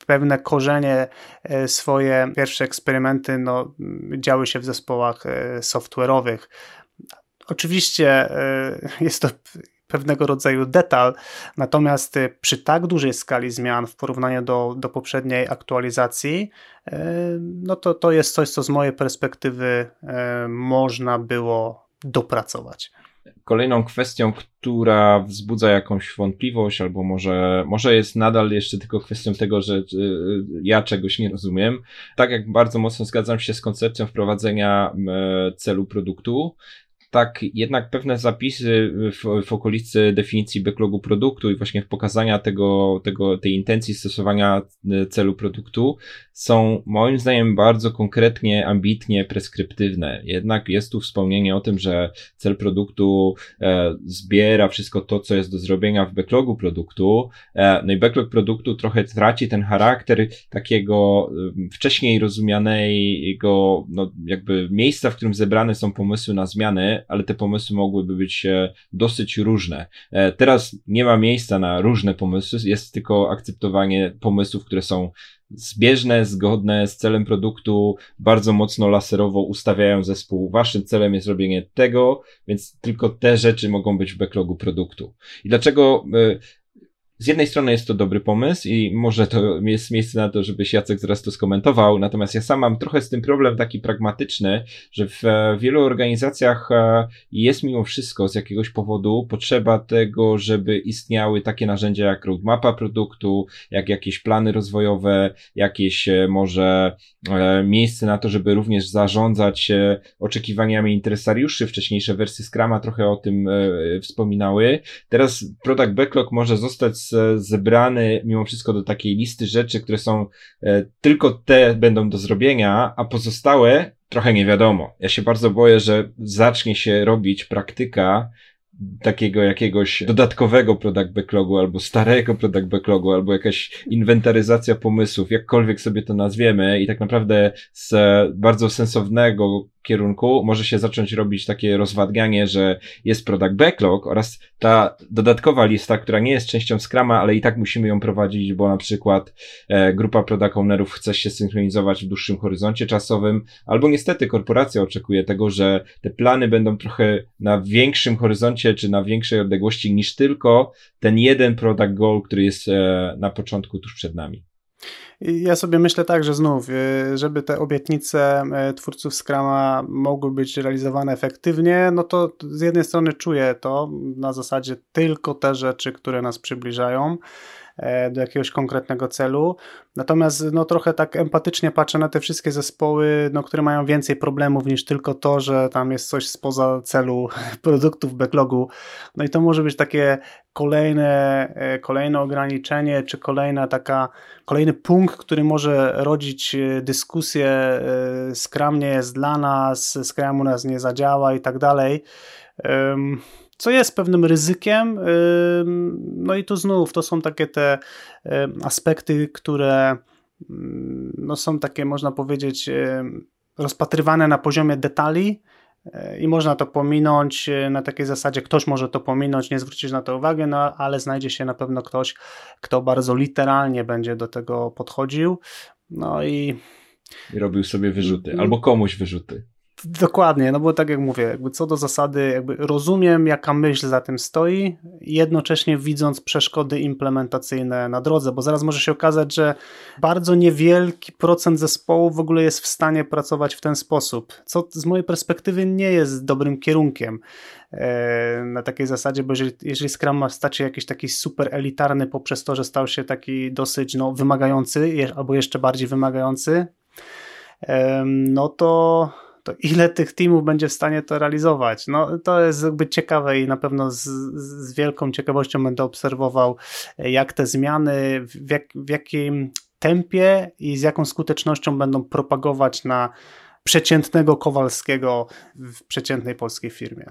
pewne korzenie e, swoje pierwsze eksperymenty no, działy się w zespołach e, software'owych. Oczywiście e, jest to pewnego rodzaju detal, natomiast przy tak dużej skali zmian w porównaniu do, do poprzedniej aktualizacji, no to to jest coś, co z mojej perspektywy można było dopracować. Kolejną kwestią, która wzbudza jakąś wątpliwość, albo może, może jest nadal jeszcze tylko kwestią tego, że ja czegoś nie rozumiem. Tak jak bardzo mocno zgadzam się z koncepcją wprowadzenia celu produktu, tak jednak pewne zapisy w, w okolicy definicji backlogu produktu i właśnie pokazania tego, tego, tej intencji stosowania e, celu produktu są moim zdaniem bardzo konkretnie, ambitnie preskryptywne. Jednak jest tu wspomnienie o tym, że cel produktu e, zbiera wszystko to, co jest do zrobienia w backlogu produktu. E, no i backlog produktu trochę traci ten charakter takiego e, wcześniej rozumianego, no jakby miejsca, w którym zebrane są pomysły na zmiany, ale te pomysły mogłyby być e, dosyć różne. E, teraz nie ma miejsca na różne pomysły, jest tylko akceptowanie pomysłów, które są zbieżne, zgodne z celem produktu, bardzo mocno laserowo ustawiają zespół. Waszym celem jest robienie tego, więc tylko te rzeczy mogą być w backlogu produktu. I dlaczego e, z jednej strony jest to dobry pomysł i może to jest miejsce na to, żebyś Jacek zaraz to skomentował, natomiast ja sam mam trochę z tym problem taki pragmatyczny, że w e, wielu organizacjach e, jest mimo wszystko z jakiegoś powodu potrzeba tego, żeby istniały takie narzędzia jak roadmapa produktu, jak jakieś plany rozwojowe, jakieś e, może miejsce na to, żeby również zarządzać oczekiwaniami interesariuszy. Wcześniejsze wersje Scrama trochę o tym wspominały. Teraz product backlog może zostać zebrany mimo wszystko do takiej listy rzeczy, które są e, tylko te będą do zrobienia, a pozostałe trochę nie wiadomo. Ja się bardzo boję, że zacznie się robić praktyka takiego jakiegoś dodatkowego product backlogu, albo starego product backlogu, albo jakaś inwentaryzacja pomysłów, jakkolwiek sobie to nazwiemy i tak naprawdę z bardzo sensownego kierunku może się zacząć robić takie rozwadnianie, że jest product backlog oraz ta dodatkowa lista, która nie jest częścią Scrama, ale i tak musimy ją prowadzić, bo na przykład e, grupa product ownerów chce się synchronizować w dłuższym horyzoncie czasowym, albo niestety korporacja oczekuje tego, że te plany będą trochę na większym horyzoncie czy na większej odległości niż tylko ten jeden product goal, który jest e, na początku tuż przed nami. Ja sobie myślę tak, że znów, y, żeby te obietnice y, twórców Scrama mogły być realizowane efektywnie, no to z jednej strony czuję to na zasadzie tylko te rzeczy, które nas przybliżają. E, do jakiegoś konkretnego celu. Natomiast no, trochę tak empatycznie patrzę na te wszystkie zespoły, no, które mają więcej problemów niż tylko to, że tam jest coś spoza celu produktów backlogu. No i to może być takie kolejne, e, kolejne ograniczenie, czy kolejna taka, kolejny punkt, który może rodzić e, dyskusję, Scrum nie jest dla nas, Scrum u nas nie zadziała i tak dalej co jest pewnym ryzykiem. No i tu znów to są takie te aspekty, które no są takie, można powiedzieć, rozpatrywane na poziomie detali. E, I można to pominąć e, na takiej zasadzie, ktoś może to pominąć, nie zwrócić na to uwagi, no ale znajdzie się na pewno ktoś, kto bardzo literalnie będzie do tego podchodził. No i. I robił sobie wyrzuty, albo komuś wyrzuty. Dokładnie, no bo tak jak mówię, jakby co do zasady, jakby rozumiem, jaka myśl za tym stoi, jednocześnie widząc przeszkody implementacyjne na drodze, bo zaraz może się okazać, że bardzo niewielki procent zespołu w ogóle jest w stanie pracować w ten sposób, co z mojej perspektywy nie jest dobrym kierunkiem e, na takiej zasadzie, bo jeżeli, jeżeli Scrum ma stać się jakiś taki super elitarny poprzez to, że stał się taki dosyć no, wymagający albo jeszcze bardziej wymagający, no to to ile tych teamów będzie w stanie to realizować? No, to jest jakby ciekawe i na pewno z, z wielką ciekawością będę obserwował, jak te zmiany, w, jak, w jakim tempie i z jaką skutecznością będą propagować na przeciętnego Kowalskiego w przeciętnej polskiej firmie.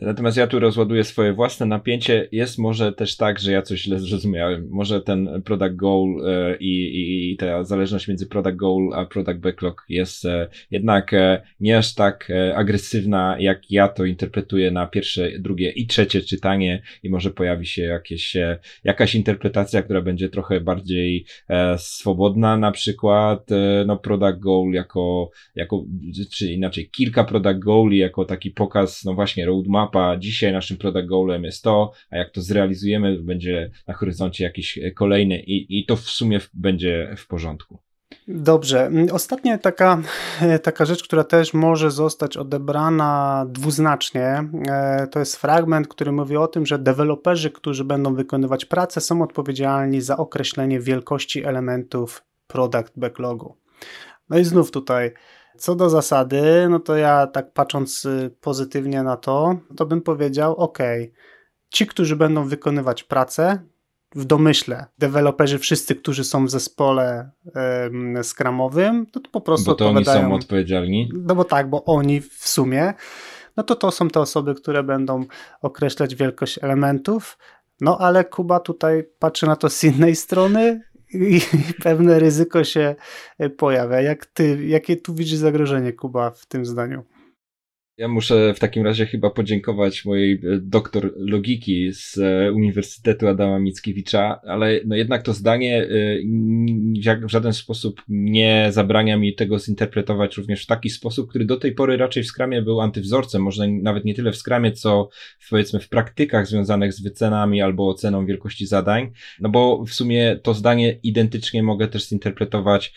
Natomiast ja tu rozładuję swoje własne napięcie. Jest może też tak, że ja coś źle zrozumiałem. Może ten product goal e, i, i, i ta zależność między product goal a product backlog jest e, jednak e, nie aż tak agresywna, jak ja to interpretuję na pierwsze, drugie i trzecie czytanie i może pojawi się jakieś, jakaś interpretacja, która będzie trochę bardziej swobodna, na przykład no product goal jako, jako czy inaczej, kilka product goali jako taki pokaz, no właśnie, roadmapa. Dzisiaj naszym product goalem jest to, a jak to zrealizujemy, będzie na horyzoncie jakiś kolejny i, i to w sumie będzie w porządku. Dobrze. Ostatnia taka, taka rzecz, która też może zostać odebrana dwuznacznie, e, to jest fragment, który mówi o tym, że deweloperzy, którzy będą wykonywać pracę, są odpowiedzialni za określenie wielkości elementów product backlogu. No i znów tutaj co do zasady, no to ja tak patrząc y, pozytywnie na to, to bym powiedział, ok, ci, którzy będą wykonywać pracę, w domyśle, deweloperzy, wszyscy, którzy są w zespole um, skramowym, to, to po prostu bo to oni są odpowiedzialni? No bo tak, bo oni w sumie, no to to są te osoby, które będą określać wielkość elementów, no ale Kuba tutaj patrzy na to z innej strony i pewne ryzyko się pojawia. Jak ty, jakie tu widzisz zagrożenie, Kuba, w tym zdaniu? Ja muszę w takim razie chyba podziękować mojej e, doktor logiki z e, Uniwersytetu Adama Mickiewicza, ale no jednak to zdanie e, w żaden sposób nie zabrania mi tego zinterpretować również w taki sposób, który do tej pory raczej w skramie był antywzorcem, może nawet nie tyle w skramie, co w, powiedzmy w praktykach związanych z wycenami albo oceną wielkości zadań, no bo w sumie to zdanie identycznie mogę też zinterpretować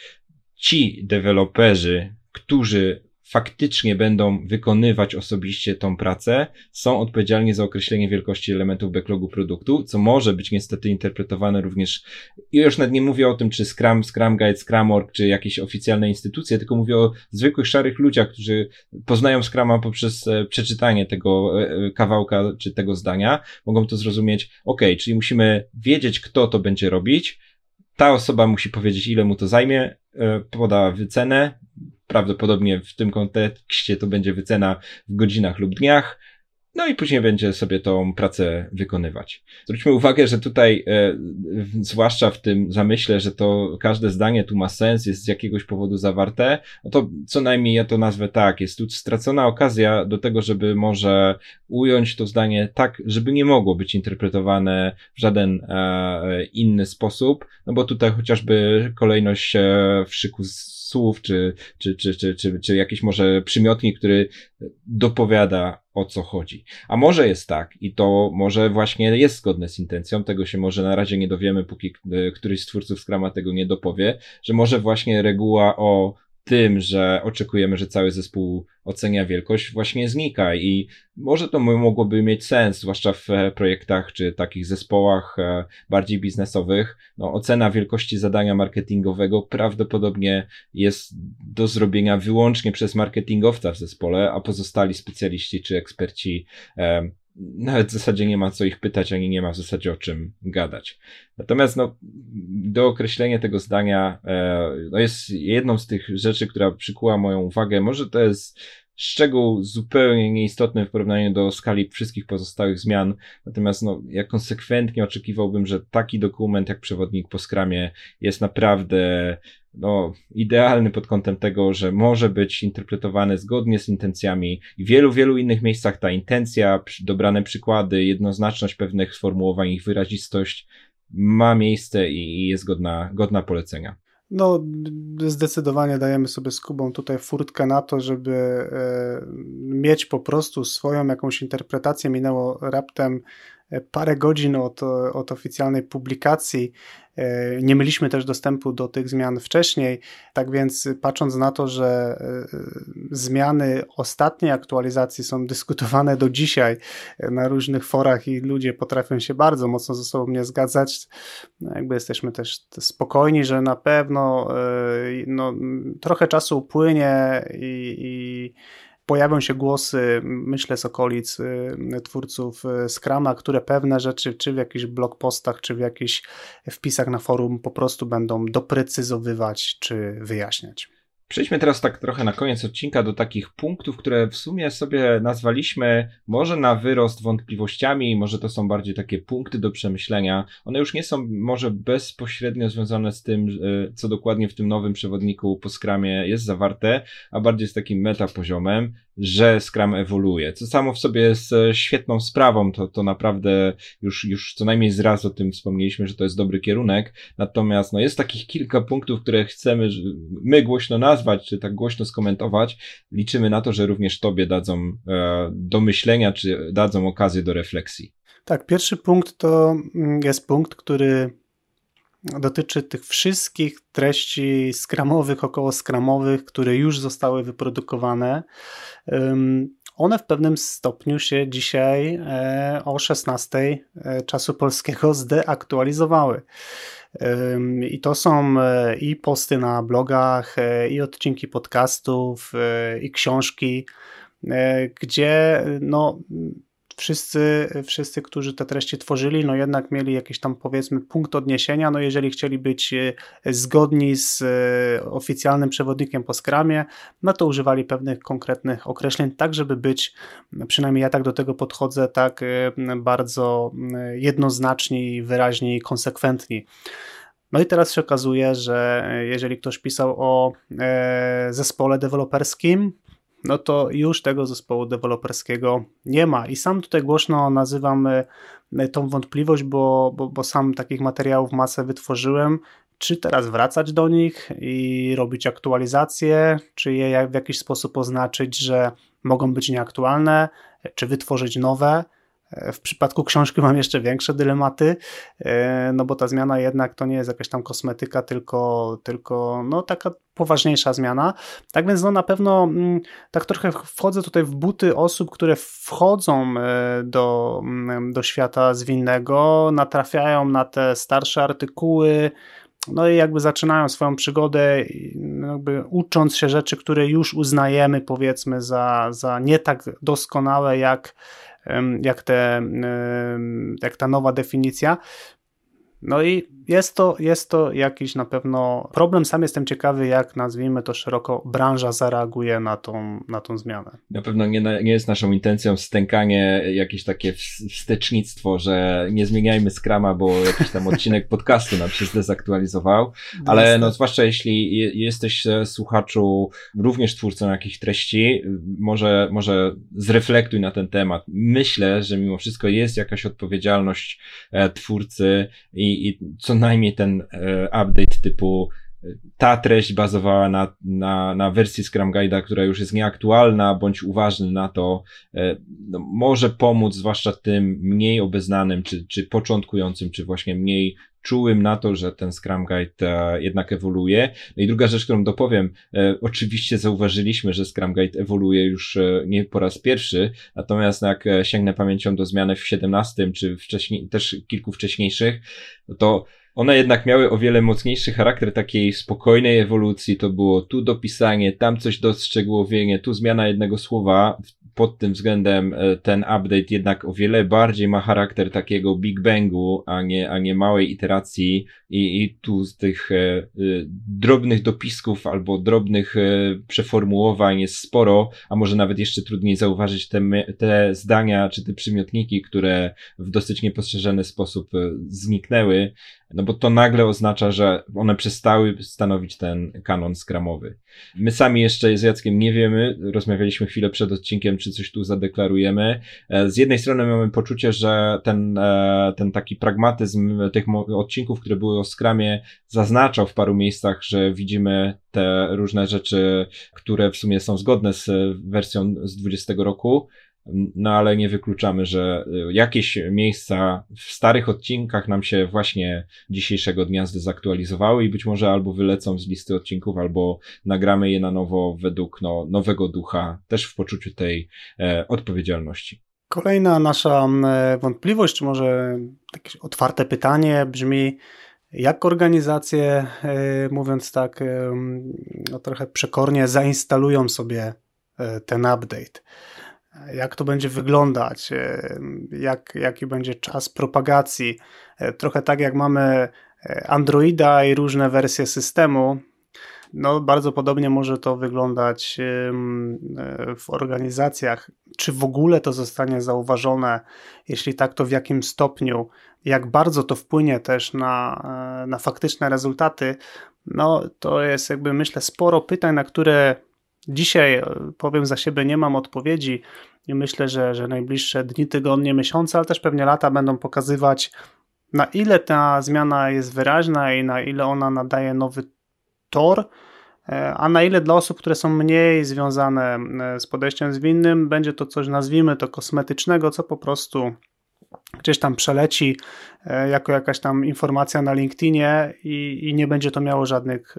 ci deweloperzy, którzy faktycznie będą wykonywać osobiście tą pracę, są odpowiedzialni za określenie wielkości elementów backlogu produktu, co może być niestety interpretowane również, i już nawet nie mówię o tym, czy Scrum, Scrum Guide, Scrum.org, czy jakieś oficjalne instytucje, tylko mówię o zwykłych szarych ludziach, którzy poznają Scruma poprzez e, przeczytanie tego e, e, kawałka, czy tego zdania, mogą to zrozumieć, ok, czyli musimy wiedzieć, kto to będzie robić, ta osoba musi powiedzieć, ile mu to zajmie, poda wycenę, Prawdopodobnie w tym kontekście to będzie wycena w godzinach lub dniach. No i później będzie sobie tą pracę wykonywać. Zwróćmy uwagę, że tutaj, e, zwłaszcza w tym zamyśle, że to każde zdanie tu ma sens, jest z jakiegoś powodu zawarte, no to co najmniej ja to nazwę tak, jest tu stracona okazja do tego, żeby może ująć to zdanie tak, żeby nie mogło być interpretowane w żaden e, inny sposób, no bo tutaj chociażby kolejność e, w szyku z słów, czy, czy, czy, czy, czy, czy jakiś może przymiotnik, który dopowiada o co chodzi. A może jest tak i to może właśnie jest zgodne z intencją, tego się może na razie nie dowiemy, póki e, któryś z twórców Scrama tego nie dopowie, że może właśnie reguła o tym, że oczekujemy, że cały zespół ocenia wielkość, właśnie znika i może to mogłoby mieć sens, zwłaszcza w e, projektach czy takich zespołach e, bardziej biznesowych. No, ocena wielkości zadania marketingowego prawdopodobnie jest do zrobienia wyłącznie przez marketingowca w zespole, a pozostali specjaliści czy eksperci nawet w zasadzie nie ma co ich pytać, ani nie ma w zasadzie o czym gadać. Natomiast no, do określenia tego zdania e, no jest jedną z tych rzeczy, która przykuła moją uwagę. Może to jest szczegół zupełnie nieistotny w porównaniu do skali wszystkich pozostałych zmian. Natomiast no, ja konsekwentnie oczekiwałbym, że taki dokument jak przewodnik po skramie jest naprawdę no, idealny pod kątem tego, że może być interpretowany zgodnie z intencjami i w wielu, wielu innych miejscach ta intencja, dobrane przykłady, jednoznaczność pewnych sformułowań, ich wyrazistość ma miejsce i jest godna, godna polecenia. No, zdecydowanie dajemy sobie z Kubą tutaj furtkę na to, żeby e, mieć po prostu swoją jakąś interpretację. Minęło raptem parę godzin od, od oficjalnej publikacji. E, nie mieliśmy też dostępu do tych zmian wcześniej, tak więc patrząc na to, że e, zmiany ostatniej aktualizacji są dyskutowane do dzisiaj na różnych forach i ludzie potrafią się bardzo mocno ze sobą nie zgadzać, no jakby jesteśmy też spokojni, że na pewno e, no, trochę czasu upłynie i, i pojawią się głosy, myślę z okolic y, twórców y, Scrama, które pewne rzeczy, czy w jakichś blogpostach, czy w jakichś wpisach na forum po prostu będą doprecyzowywać, czy wyjaśniać. Przejdźmy teraz tak trochę na koniec odcinka do takich punktów, które w sumie sobie nazwaliśmy może na wyrost wątpliwościami, może to są bardziej takie punkty do przemyślenia. One już nie są może bezpośrednio związane z tym, co dokładnie w tym nowym przewodniku po skramie jest zawarte, a bardziej z takim metapoziomem że Scrum ewoluuje, co samo w sobie jest świetną sprawą, to, to naprawdę już, już co najmniej z raz o tym wspomnieliśmy, że to jest dobry kierunek, natomiast no jest takich kilka punktów, które chcemy my głośno nazwać, czy tak głośno skomentować, liczymy na to, że również Tobie dadzą e, do myślenia, czy dadzą okazję do refleksji. Tak, pierwszy punkt to mm, jest punkt, który dotyczy tych wszystkich treści skramowych, około skramowych, które już zostały wyprodukowane. One w pewnym stopniu się dzisiaj e, o 16 e, czasu polskiego zdeaktualizowały. I to są e, i posty na blogach, i odcinki podcastów, i książki, gdzie no, wszyscy, wszyscy, którzy te treści tworzyli, no jednak mieli jakiś tam powiedzmy punkt odniesienia, no jeżeli chcieli być e, zgodni z e, oficjalnym przewodnikiem po skramie, no to używali pewnych konkretnych określeń, tak żeby być, przynajmniej ja tak do tego podchodzę, tak e, bardzo jednoznaczni, wyraźni i konsekwentni. No i teraz się okazuje, że jeżeli ktoś pisał o zespole deweloperskim, no to już tego zespołu deweloperskiego nie ma. I sam tutaj głośno nazywam e, tą wątpliwość, bo, bo, bo sam takich materiałów masę wytworzyłem. Czy teraz wracać do nich i robić aktualizacje, czy je w jakiś sposób oznaczyć, że mogą być nieaktualne, czy wytworzyć nowe? W przypadku książki mam jeszcze większe dylematy, e, no bo ta zmiana jednak to nie jest jakaś tam kosmetyka, tylko, tylko no taka poważniejsza zmiana. Tak więc no na pewno mm, tak trochę wchodzę tutaj w buty osób, które wchodzą e, do, mm, do świata zwinnego, natrafiają na te starsze artykuły, no i jakby zaczynają swoją przygodę, jakby ucząc się rzeczy, które już uznajemy, powiedzmy, za, za nie tak doskonałe, jak, jak, te, jak ta nowa definicja. No i jest to, jest to jakiś na pewno problem. Sam jestem ciekawy, jak nazwijmy to szeroko, branża zareaguje na tą, na tą zmianę. Na pewno nie, nie jest naszą intencją stękanie, jakieś takie wstecznictwo, że nie zmieniajmy skrama, bo jakiś tam odcinek podcastu nam się zdezaktualizował, ale no zwłaszcza jeśli jesteś e, słuchaczu, również twórcą jakichś treści, może, może zreflektuj na ten temat. Myślę, że mimo wszystko jest jakaś odpowiedzialność e, twórcy i, i co najmniej ten e, update typu ta treść bazowała na, na, na wersji Scrum Guide'a, która już jest nieaktualna, bądź uważny na to, e, no, może pomóc zwłaszcza tym mniej obeznanym, czy, czy początkującym, czy właśnie mniej czułym na to, że ten Scrum Guide e, jednak ewoluuje. No i druga rzecz, którą dopowiem, e, oczywiście zauważyliśmy, że Scrum Guide ewoluuje już e, nie po raz pierwszy, natomiast jak sięgnę pamięcią do zmiany w 17 czy wcześniej, też kilku wcześniejszych, to one jednak miały o wiele mocniejszy charakter takiej spokojnej ewolucji. To było tu dopisanie, tam coś do szczegółowienia, tu zmiana jednego słowa pod tym względem e, ten update jednak o wiele bardziej ma charakter takiego Big Bangu, a nie, a nie małej iteracji i, i tu z tych e, e, drobnych dopisków albo drobnych e, przeformułowań jest sporo, a może nawet jeszcze trudniej zauważyć te, te zdania czy te przymiotniki, które w dosyć niepostrzeżony sposób e, zniknęły, no bo to nagle oznacza, że one przestały stanowić ten kanon skramowy. My sami jeszcze z Jackiem nie wiemy, rozmawialiśmy chwilę przed odcinkiem, czy coś tu zadeklarujemy. E, z jednej strony mamy poczucie, że ten, e, ten taki pragmatyzm tych odcinków, które były o skramie, zaznaczał w paru miejscach, że widzimy te różne rzeczy, które w sumie są zgodne z wersją z 20 roku, no ale nie wykluczamy, że y, jakieś miejsca w starych odcinkach nam się właśnie dzisiejszego dnia zdezaktualizowały i być może albo wylecą z listy odcinków, albo nagramy je na nowo według no, nowego ducha, też w poczuciu tej e, odpowiedzialności. Kolejna nasza wątpliwość, czy może takie otwarte pytanie brzmi, jak organizacje, e, mówiąc tak e, no, trochę przekornie, zainstalują sobie e, ten update? Jak to będzie wyglądać, e, jak, jaki będzie czas propagacji. E, trochę tak jak mamy e, Androida i różne wersje systemu, no, bardzo podobnie może to wyglądać w organizacjach. Czy w ogóle to zostanie zauważone? Jeśli tak, to w jakim stopniu? Jak bardzo to wpłynie też na, na faktyczne rezultaty? No, to jest jakby myślę sporo pytań, na które Dzisiaj e, powiem za siebie, nie mam odpowiedzi i myślę, że, że najbliższe dni, tygodnie, miesiące, ale też pewnie lata będą pokazywać, na ile ta zmiana jest wyraźna i na ile ona nadaje nowy tor, e, a na ile dla osób, które są mniej związane e, z podejściem zwinnym, będzie to coś, nazwijmy to kosmetycznego, co po prostu gdzieś tam przeleci jako jakaś tam informacja na LinkedInie i, i nie będzie to miało żadnych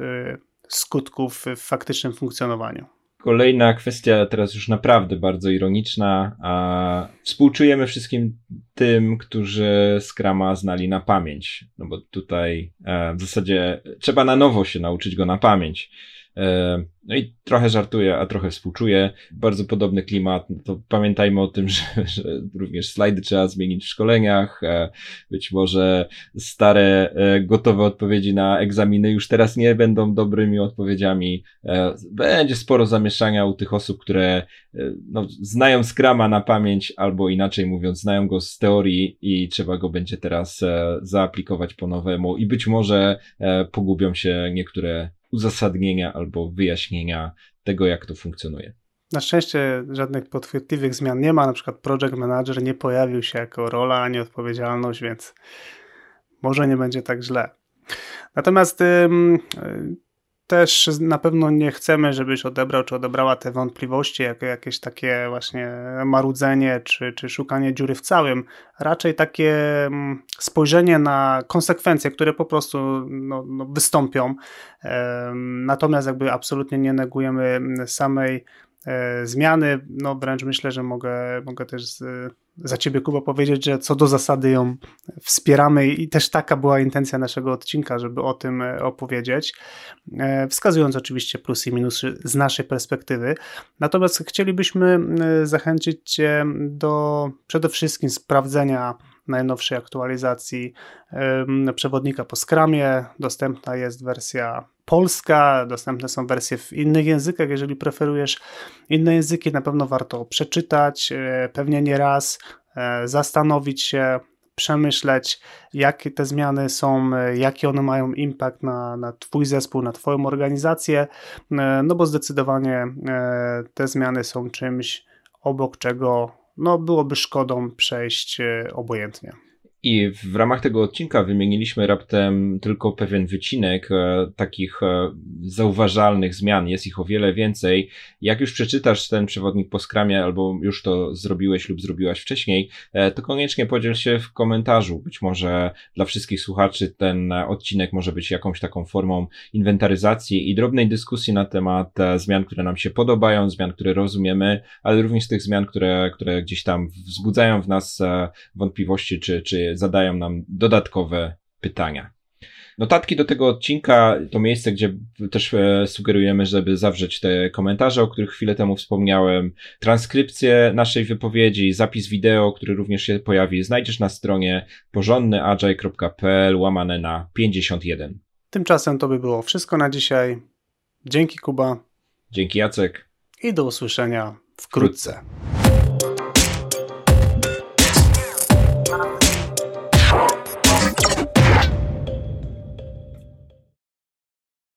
skutków w faktycznym funkcjonowaniu. Kolejna kwestia, teraz już naprawdę bardzo ironiczna, a współczujemy wszystkim tym, którzy Scrama znali na pamięć. No bo tutaj e, w zasadzie trzeba na nowo się nauczyć go na pamięć. E, no i trochę żartuję, a trochę współczuję. Bardzo podobny klimat. No to pamiętajmy o tym, że, że również slajdy trzeba zmienić w szkoleniach. E, być może stare, e, gotowe odpowiedzi na egzaminy już teraz nie będą dobrymi odpowiedziami. Będzie sporo zamieszania u tych osób, które no, znają Scrama na pamięć, albo inaczej mówiąc, znają go z teorii i trzeba go będzie teraz zaaplikować po nowemu i być może pogubią się niektóre uzasadnienia albo wyjaśnienia tego, jak to funkcjonuje. Na szczęście żadnych podchwytliwych zmian nie ma, na przykład project manager nie pojawił się jako rola ani odpowiedzialność, więc może nie będzie tak źle. Natomiast też na pewno nie chcemy, żebyś odebrał czy odebrała te wątpliwości jako jakieś takie właśnie marudzenie czy, czy szukanie dziury w całym. Raczej takie mm, spojrzenie na konsekwencje, które po prostu no, no wystąpią. Natomiast jakby absolutnie nie negujemy samej e, zmiany. No wręcz myślę, że mogę, mogę też z, za ciebie, Kuba, powiedzieć, że co do zasady ją wspieramy i też taka była intencja naszego odcinka, żeby o tym e, opowiedzieć, e, wskazując oczywiście plusy i minusy z naszej perspektywy. Natomiast chcielibyśmy e, zachęcić Cię do przede wszystkim sprawdzenia najnowszej aktualizacji przewodnika po Scrumie. Dostępna jest wersja polska, dostępne są wersje w innych językach. Jeżeli preferujesz inne języki, na pewno warto przeczytać, e, pewnie nie raz, e, zastanowić się, przemyśleć, jakie te zmiany są, e, jaki one mają impact na, na Twój zespół, na Twoją organizację, no bo zdecydowanie te zmiany są czymś, obok czego no, byłoby szkodą przejść obojętnie. I w ramach tego odcinka wymieniliśmy raptem tylko pewien wycinek e, takich e, zauważalnych zmian. Jest ich o wiele więcej. Jak już przeczytasz ten przewodnik po skramie, albo już to zrobiłeś lub zrobiłaś wcześniej, e, to koniecznie podziel się w komentarzu. Być może dla wszystkich słuchaczy ten odcinek może być jakąś taką formą inwentaryzacji i drobnej dyskusji na temat zmian, które nam się podobają, zmian, które rozumiemy, ale również tych zmian, które, które gdzieś tam wzbudzają w nas wątpliwości, czy, czy zadają nam dodatkowe pytania. Notatki do tego odcinka to miejsce, gdzie też e, sugerujemy, żeby zawrzeć te komentarze, o których chwilę temu wspomniałem, transkrypcję naszej wypowiedzi, zapis wideo, który również się pojawi, znajdziesz na stronie porządnyagile.pl łamane na 51. Tymczasem to by było wszystko na dzisiaj. Dzięki Kuba. Dzięki Jacek. I do usłyszenia wkrótce.